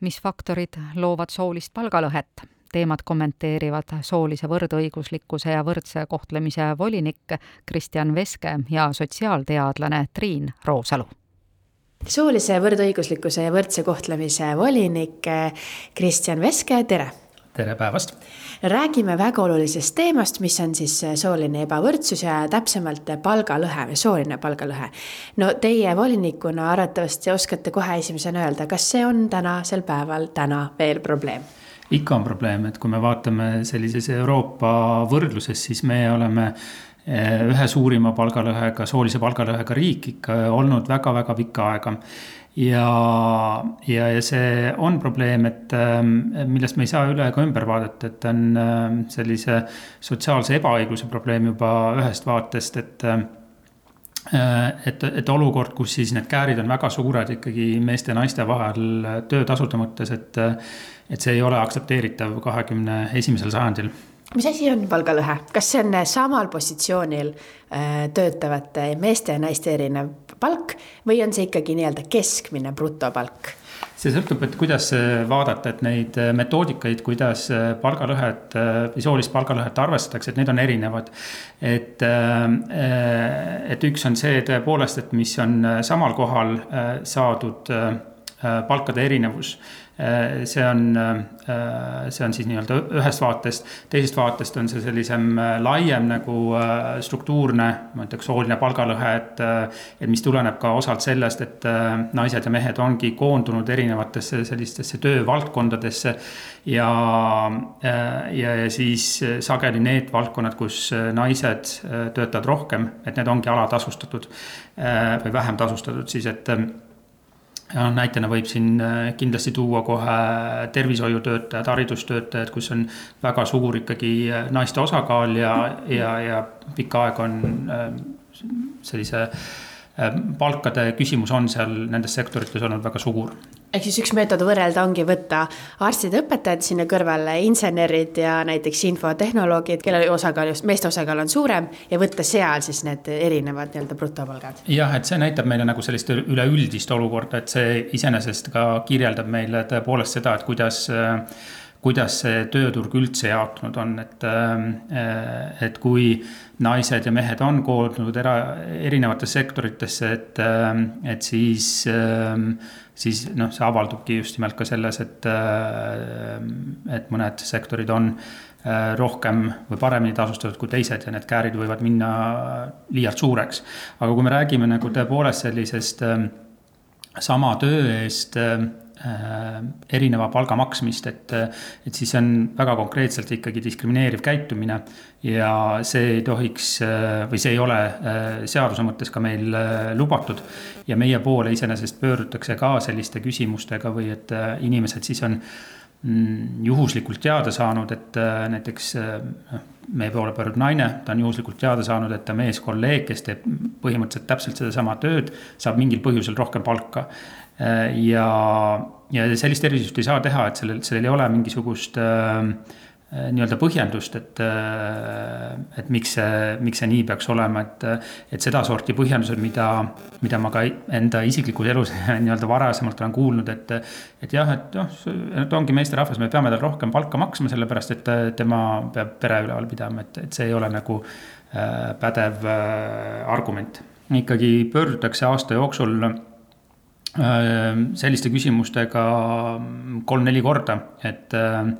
mis faktorid loovad soolist palgalõhet? teemat kommenteerivad soolise võrdõiguslikkuse ja võrdse kohtlemise volinik Kristjan Veske ja sotsiaalteadlane Triin Roosalu soolise võrdõiguslikkuse ja võrdse kohtlemise volinik Kristjan Veske, tere! Tere päevast! räägime väga olulisest teemast, mis on siis sooline ebavõrdsus ja täpsemalt palgalõhe või sooline palgalõhe. no teie volinikuna arvatavasti oskate kohe esimesena öelda, kas see on tänasel päeval täna veel probleem? ikka on probleem, et kui me vaatame sellises Euroopa võrdluses, siis me oleme eh, ühe suurima palgalõhega, soolise palgalõhega riik ikka olnud väga-väga pikka aega ja, ja, ja see on probleem, et ähm, millest me ei saa üle ega ümber vaadata, et on ähm, sellise sotsiaalse ebaõigluse probleem juba ühest vaatest, et ähm, äh, et, et olukord, kus siis need käärid on väga suured ikkagi meeste ja naiste vahel töötasude mõttes, et, et see ei ole aktsepteeritav kahekümne esimesel sajandil mis asi on palgalõhe, kas see on samal positsioonil äh, töötavate meeste ja naiste erinev palk või on see ikkagi nii-öelda keskmine brutopalk? see sõltub, et kuidas vaadata, et neid metoodikaid, kuidas palgalõhet soolist palgalõhet arvestatakse, et need on erinevad. et, et üks on see tõepoolest, et mis on samal kohal saadud palkade erinevus Äh, see on, äh, see on siis nii-öelda ühest vaatest, teisest vaatest on see sellisem äh, laiem nagu struktuurne, ma ütleks, sooline palgalõhe, et. et mis tuleneb ka osalt sellest, et naised ja mehed ongi koondunud erinevatesse sellistesse töövaldkondadesse. ja, ja, ja siis sageli need valdkonnad, kus naised töötavad rohkem, et need ongi alatasustatud või vähem tasustatud siis, et ja näitena võib siin äh, kindlasti tuua kohe tervishoiutöötajad, haridustöötajad, kus on väga suur ikkagi äh, naiste osakaal ja, ja, ja pikka aega on äh, sellise palkade küsimus on seal nendes sektorites olnud väga suur ehk siis üks meetod võrrelda ongi võtta arstid, õpetajad sinna kõrvale, insenerid ja näiteks infotehnoloogid, kelle osakaal just, meeste osakaal on suurem ja võtta seal siis need erinevad nii-öelda brutopalgad. jah, et see näitab meile nagu sellist üleüldist olukorda, et see iseenesest ka kirjeldab meile tõepoolest seda, et kuidas kuidas see tööturg üldse jaotunud on, et, et kui naised ja mehed on koondunud era, erinevatesse sektoritesse, et, et siis siis noh, see avaldubki just nimelt ka selles, et, äh, et mõned sektorid on äh, rohkem või paremini tasustatud kui teised ja need käärid võivad minna liialt suureks. aga kui me räägime nagu tõepoolest sellisest äh, sama töö eest Äh, erineva palga maksmist, et, et siis on väga konkreetselt ikkagi diskrimineeriv käitumine. ja see ei tohiks või see ei ole äh, seaduse mõttes ka meil äh, lubatud. ja meie poole iseenesest pöördutakse ka selliste küsimustega või et inimesed siis on juhuslikult teada saanud, et näiteks noh, meie poole pöördub naine, ta on juhuslikult teada saanud, et ta meeskolleeg, kes teeb põhimõtteliselt täpselt sedasama tööd, saab mingil põhjusel rohkem palka. Äh, ja, ja sellist erisust ei saa teha, et sellel, sellel ei ole mingisugust äh, äh, nii-öelda põhjendust, et, et miks see, miks see nii peaks olema, et, et sedasorti põhjendused, mida, mida ma ka enda isiklikus elus nii-öelda varasemalt olen kuulnud, et, et jah, et noh, ta ongi meesterahvas, me peame talle rohkem palka maksma, sellepärast et tema peab pere üleval pidama, et, et see ei ole nagu pädev argument. ikkagi pöördutakse aasta jooksul Äh, selliste küsimustega kolm-neli korda, et äh,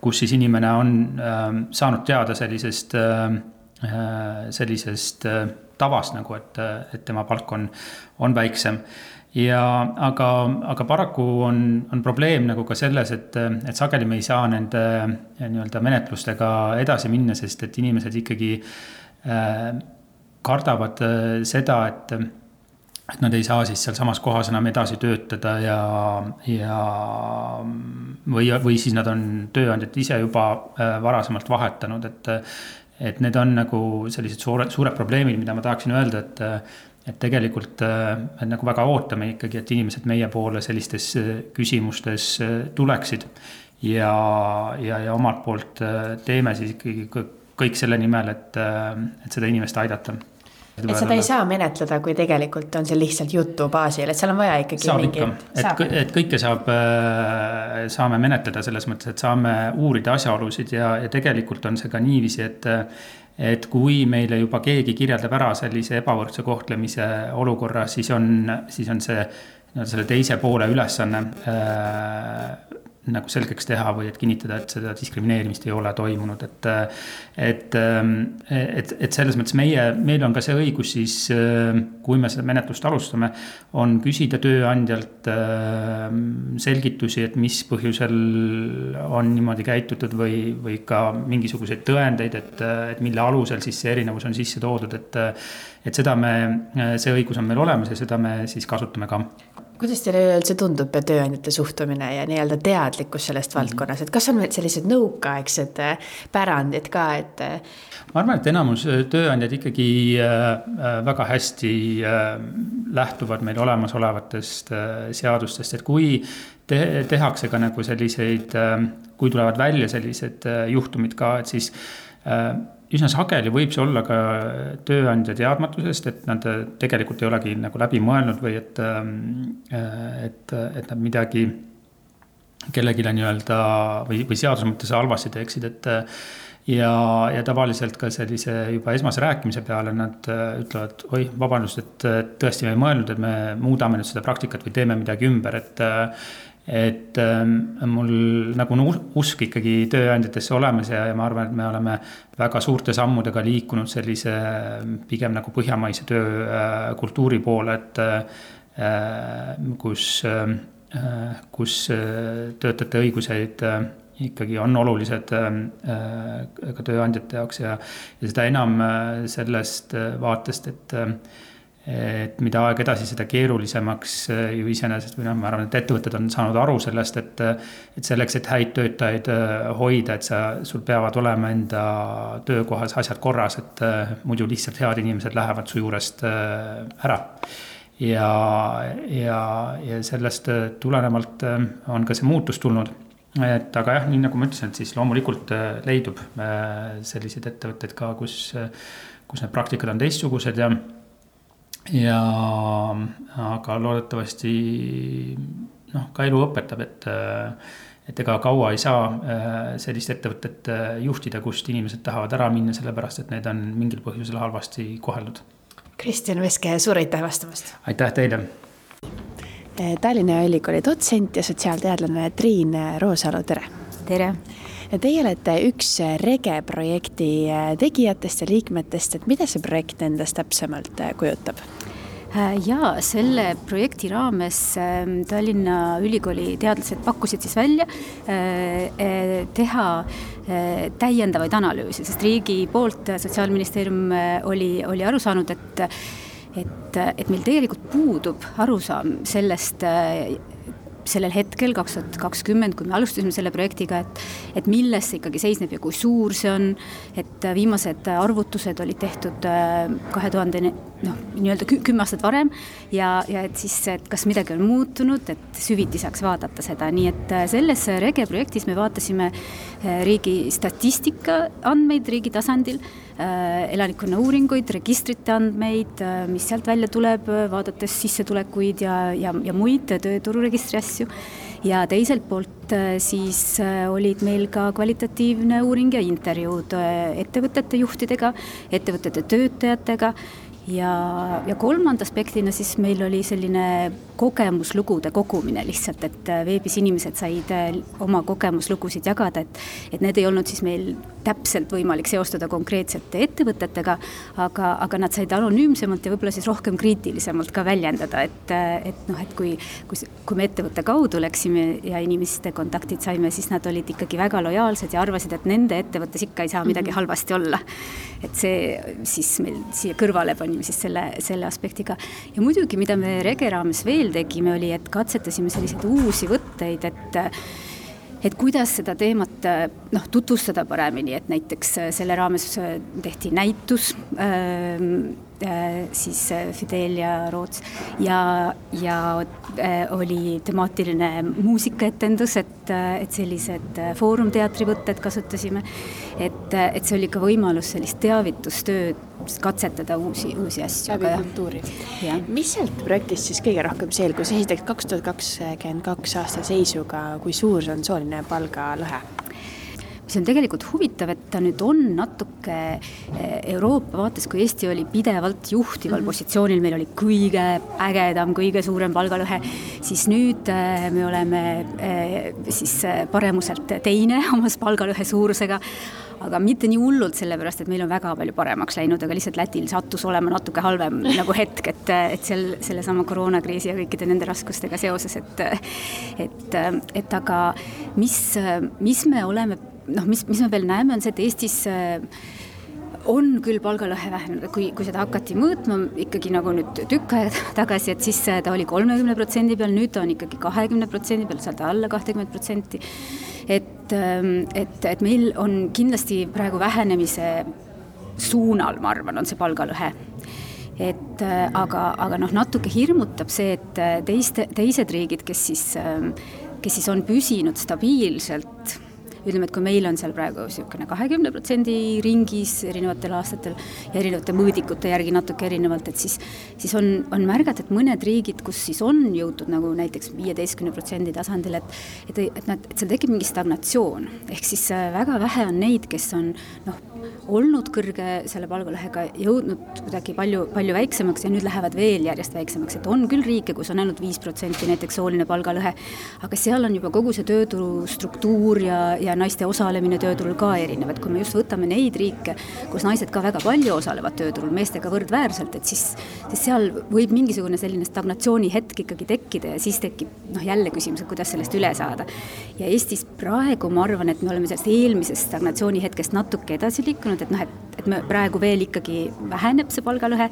kus siis inimene on äh, saanud teada sellisest, sellisest tavast nagu, et, et tema palk on, on väiksem. Ja aga, aga paraku on, on probleem nagu ka selles, et, et sageli me ei saa nende nii-öelda menetlustega edasi minna, sest et inimesed ikkagi äh, kardavad seda, et et nad ei saa siis sealsamas kohas enam edasi töötada ja, ja või, või siis nad on tööandjat ise juba äh, varasemalt vahetanud, et. et need on nagu sellised suured, suured probleemid, mida ma tahaksin öelda, et, et tegelikult äh, me nagu väga ootame ikkagi, et inimesed meie poole sellistes äh, küsimustes tuleksid. ja, ja, ja omalt poolt teeme siis ikkagi kõik selle nimel, et, et seda inimest aidata et seda ei saa menetleda, kui tegelikult on see lihtsalt jutu baasil, et seal on vaja ikkagi saab ikka, et, et kõike saab, äh, saame menetleda selles mõttes, et saame uurida asjaolusid ja, ja tegelikult on see ka niiviisi, et et kui meile juba keegi kirjeldab ära sellise ebavõrdse kohtlemise olukorra, siis on, siis on see nii-öelda selle teise poole ülesanne äh, nagu selgeks teha või et kinnitada, et seda diskrimineerimist ei ole toimunud, et. et, et, et selles mõttes meie, meil on ka see õigus siis, kui me seda menetlust alustame, on küsida tööandjalt selgitusi, et mis põhjusel on niimoodi käitutud või, või ka mingisuguseid tõendeid, et, et mille alusel siis see erinevus on sisse toodud, et. et seda me, see õigus on meil olemas ja seda me siis kasutame ka kuidas teile üleüldse tundub tööandjate suhtumine ja nii-öelda teadlikkus sellest mhm. valdkonnas, et kas on sellised nõukaaegsed äh, pärandid ka, et? Äh, ma arvan, et enamus äh, tööandjad ikkagi väga hästi lähtuvad meil olemasolevatest seadustest, et kui te tehakse ka nagu selliseid, kui tulevad välja sellised juhtumid ka, et siis üsna sageli võib see olla ka tööandja teadmatusest, et nad tegelikult ei olegi nagu läbi mõelnud või et, äh, et, et nad midagi kellelegi nii-öelda või, või seaduse mõttes halvasti teeksid, et ja, ja tavaliselt ka sellise juba esmase rääkimise peale nad äh, ütlevad, oi, vabandust, et tõesti me ei mõelnud, et me muudame nüüd seda praktikat või teeme midagi ümber, et et ähm, mul nagu on usk ikkagi tööandjatesse olemas ja, ja ma arvan, et me oleme väga suurte sammudega liikunud sellise ähm, pigem nagu põhjamaise töökultuuri poole, et äh, kus, ähm, äh, kus äh, töötajate õiguseid ikkagi on olulised ka tööandjate jaoks ja, ja seda enam sellest vaatest, et et mida aeg edasi, seda keerulisemaks äh, ju iseenesest või noh, ma arvan, et ettevõtted on saanud aru sellest, et. et selleks, et häid töötajaid äh, hoida, et sa, sul peavad olema enda töökohas asjad korras, et äh, muidu lihtsalt head inimesed lähevad su juurest ära. ja, ja, ja sellest tulenevalt on ka see muutus tulnud et aga jah, nii nagu ma ütlesin, et siis loomulikult leidub selliseid ettevõtteid ka, kus, kus need praktikad on teistsugused ja ja aga loodetavasti noh, ka elu õpetab, et, et ega kaua ei saa äh, sellist ettevõtet äh, juhtida, kust inimesed tahavad ära minna, sellepärast et need on mingil põhjusel halvasti koheldud. Kristjan Veske, suur aitäh vastamast! aitäh teile! Tallinna Ülikooli dotsent ja sotsiaalteadlane Triin Roosalu, tere! tere! Teie olete üks Rege projekti tegijatest ja liikmetest, et mida see projekt endast täpsemalt kujutab? Äh, ja selle projekti raames ähm, Tallinna Ülikooli teadlased pakkusid siis välja äh, äh, teha täiendavaid analüüse, sest riigi poolt Sotsiaalministeerium oli, oli aru saanud, et et, et meil tegelikult puudub arusaam sellest sellel hetkel, kaks tuhat kakskümmend, kui me alustasime selle projektiga, et et milles see ikkagi seisneb ja kui suur see on, et viimased arvutused olid tehtud äh, kahe tuhande noh, nii-öelda kümme aastat varem ja, ja et siis, et kas midagi on muutunud, et süviti saaks vaadata seda, nii et äh, selles Rege projektis me vaatasime äh, riigi statistika andmeid riigi tasandil Äh, elanikkonna uuringuid, registrite andmeid, äh, mis sealt välja tuleb, vaadates sissetulekuid ja, ja, ja muid töötururegistri asju. Ja teiselt poolt äh, siis olid meil ka kvalitatiivne uuring ja intervjuud ettevõtete juhtidega, ettevõtete töötajatega ja, ja kolmanda aspektina siis meil oli selline kogemuslugude kogumine lihtsalt, et äh, veebis inimesed said äh, oma kogemuslugusid jagada, et et need ei olnud siis meil täpselt võimalik seostada konkreetsete ettevõtetega, aga, aga nad said anonüümsemalt ja võib-olla siis rohkem kriitilisemalt ka väljendada, et, äh, et noh, et kui, kui, kui me ettevõtte kaudu läksime ja inimeste kontaktid saime, siis nad olid ikkagi väga lojaalsed ja arvasid, et nende ettevõttes ikka ei saa midagi mhm. halvasti olla. et see siis meil siia kõrvale pani siis selle, selle aspektiga. ja muidugi, mida me Rege raames veel tegime, oli, et katsetasime selliseid uusi võtteid, et et kuidas seda teemat noh, tutvustada paremini, et näiteks selle raames tehti näitus äh, siis Fidelia Roots ja, ja äh, oli temaatiline muusikaetendus, et, et sellised Foorum teatri võtted kasutasime. et, et see oli ka võimalus sellist teavitustööd katsetada uusi, uusi asju. läbi kultuuri. mis sealt projektist siis kõige rohkem selgus, esiteks kaks tuhat kakskümmend kaks aasta seisuga, kui suur see on sooline palgalõhe? mis on tegelikult huvitav, et ta nüüd on natuke eh, Euroopa vaates, kui Eesti oli pidevalt juhtival mm -hmm. positsioonil, meil oli kõige ägedam, kõige suurem palgalõhe, siis nüüd eh, me oleme eh, siis paremuselt teine oma palgalõhe suurusega aga mitte nii hullult, sellepärast et meil on väga palju paremaks läinud, aga lihtsalt Lätil sattus olema natuke halvem nagu hetk, et, et seal sellesama koroonakriisi ja kõikide nende raskustega seoses, et et, et aga mis, mis me oleme noh, mis, mis me veel näeme, on see, et Eestis äh, on küll palgalõhe vähenenud, kui, kui seda hakati mõõtma ikkagi nagu nüüd tükk aega tagasi, et siis äh, ta oli kolmekümne protsendi peal, nüüd ta on ikkagi kahekümne protsendi peal, sealt alla kahtekümmet protsenti. Et, ähm, et, et meil on kindlasti praegu vähenemise suunal, ma arvan, on see palgalõhe. Et äh, aga, aga noh, natuke hirmutab see, et teiste, teised riigid, kes siis, ähm, kes siis on püsinud stabiilselt ütleme, et kui meil on seal praegu niisugune kahekümne protsendi ringis erinevatel aastatel ja erinevate mõõdikute järgi natuke erinevalt, et siis, siis on, on märgata, et mõned riigid, kus siis on jõutud nagu näiteks viieteistkümne protsendi tasandil, et et, et nad, et seal tekib mingi stagnatsioon, ehk siis äh, väga vähe on neid, kes on noh, olnud kõrge selle palgalõhega, jõudnud kuidagi palju, palju väiksemaks ja nüüd lähevad veel järjest väiksemaks, et on küll riike, kus on ainult viis protsenti näiteks sooline palgalõhe, aga seal on juba kogu see tööturu struktuur ja, ja naiste osalemine tööturul ka erinev, et kui me just võtame neid riike, kus naised ka väga palju osalevad tööturul, meestega võrdväärselt, et siis, siis seal võib mingisugune selline stagnatsiooni hetk ikkagi tekkida ja siis tekib noh, jälle küsimus, et kuidas sellest üle saada. ja Eestis praegu ma arvan, et me oleme sellest eelmisest stagnatsiooni hetkest natuke edasi liikunud, et noh, et, et me praegu veel ikkagi väheneb see palgalõhe,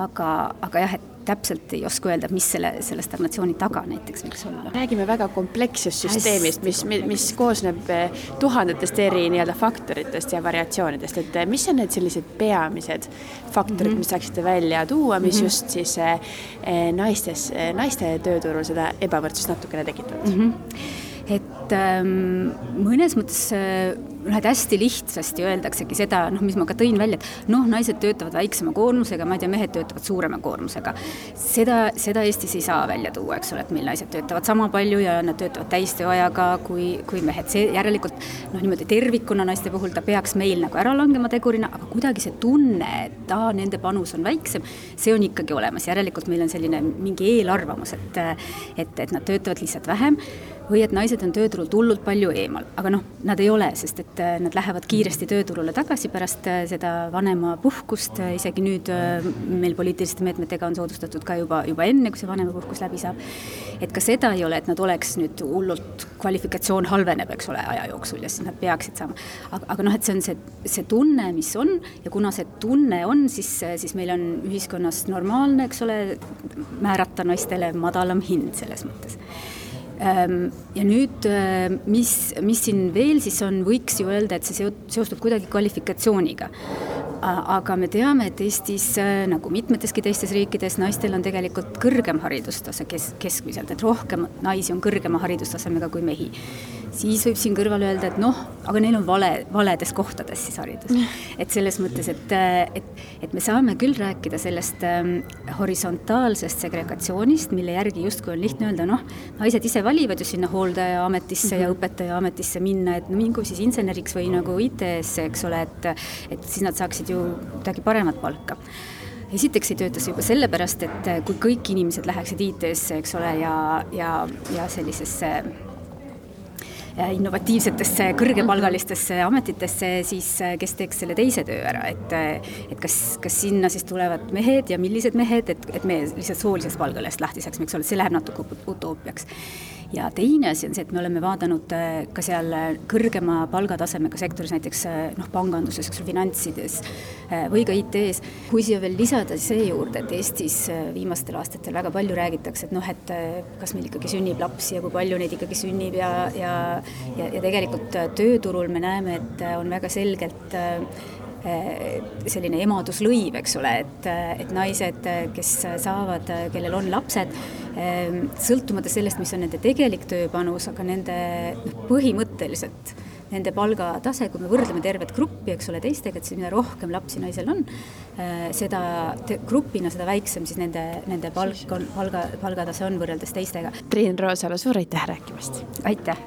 aga, aga jah, et täpselt ei oska öelda, mis selle, selle stagnatsiooni taga näiteks võiks olla. räägime väga komplekssest süsteemist, mis, mis koosneb eh, tuhandetest eri nii-öelda faktoritest ja variatsioonidest, et eh, mis on need sellised peamised faktorid mm, -hmm. mis saaksite välja tuua, mis mm -hmm. just siis eh, naistes, naiste tööturul seda ebavõrdsust natukene tekitavad mm? -hmm et ähm, mõnes mõttes äh, noh, et hästi lihtsasti öeldaksegi seda, noh, mis ma ka tõin välja, et noh, naised töötavad väiksema koormusega, ma ei tea, mehed töötavad suurema koormusega. seda, seda Eestis ei saa välja tuua, eks ole, et meil naised töötavad sama palju ja nad töötavad täistööajaga kui, kui mehed, see järelikult noh, niimoodi tervikuna naiste puhul ta peaks meil nagu ära langema tegurina, aga kuidagi see tunne, et aa, nende panus on väiksem, see on ikkagi olemas, järelikult meil on selline mingi eelarvamus, et et, et nad töötavad lihtsalt vähem või et naised on tööturult hullult palju eemal, aga noh, nad ei ole, sest et äh, nad lähevad kiiresti tööturule tagasi pärast äh, seda vanemapuhkust, äh, isegi nüüd meil poliitiliste meetmetega on soodustatud ka juba, juba enne, kui see vanemapuhkus läbi saab. et ka seda ei ole, et nad oleks nüüd hullult, kvalifikatsioon halveneb, eks ole, aja jooksul ja siis nad peaksid saama. aga, aga noh, et see on see, see tunne, mis on ja kuna see tunne on, siis, siis meil on ühiskonnas normaalne, eks ole, määrata naistele madalam hind selles mõttes ja nüüd, äh, mis, mis siin veel siis on, võiks ju öelda, et see seostub kuidagi kvalifikatsiooniga aga me teame, et Eestis äh, nagu mitmeteski teistes riikides naistel on tegelikult kõrgem haridustase kes-, keskmiselt, et rohkem naisi on kõrgema haridustasemega kui mehi. Siis võib siin kõrval öelda, et noh, aga neil on vale, valedes kohtades siis haridus. et selles mõttes, et, et, et me saame küll rääkida sellest ähm, horisontaalsest segregatsioonist, mille järgi justkui on lihtne öelda, noh, naised ise valivad ju sinna hooldajaametisse mm -hmm. ja mhm. õpetajaametisse minna, et no mingu siis inseneriks või nagu IT-sse, eks ole, et et siis nad saaksid ju kuidagi paremat palka esiteks ei tööta see juba sellepärast, et kui kõik inimesed läheksid IT-sse, eks ole, ja, ja, ja sellisesse innovatiivsetesse kõrgepalgalistesse ametitesse, siis äh, kes teeks selle teise töö ära, et et kas, kas sinna siis tulevad mehed ja millised mehed, et, et me lihtsalt soolisest palgalõhest lahti saaksime, eks ole, see läheb natuke utoopiaks ja teine asi on see, et me oleme vaadanud äh, ka seal äh, kõrgema palgatasemega sektoris, näiteks äh, noh, panganduses, eks ole, finantsides või ka IT-s. kui siia veel lisada see juurde, et Eestis viimastel aastatel väga palju räägitakse, et noh, et kas meil ikkagi sünnib lapsi ja kui palju neid ikkagi sünnib ja, ja ja, ja tegelikult tööturul me näeme, et on väga selgelt selline emaduslõiv, eks ole, et, et naised, kes saavad, kellel on lapsed, Ehm, sõltumata sellest, mis on nende tegelik tööpanus, aga nende noh, põhimõtteliselt nende palgatase, kui me võrdleme tervet gruppi, eks ole, teistega, et siis mida rohkem lapsi naisel on, seda grupina, seda väiksem siis nende, nende palk on, palga, palgatase on võrreldes teistega. Triin Roosalu, suur aitäh rääkimast! aitäh!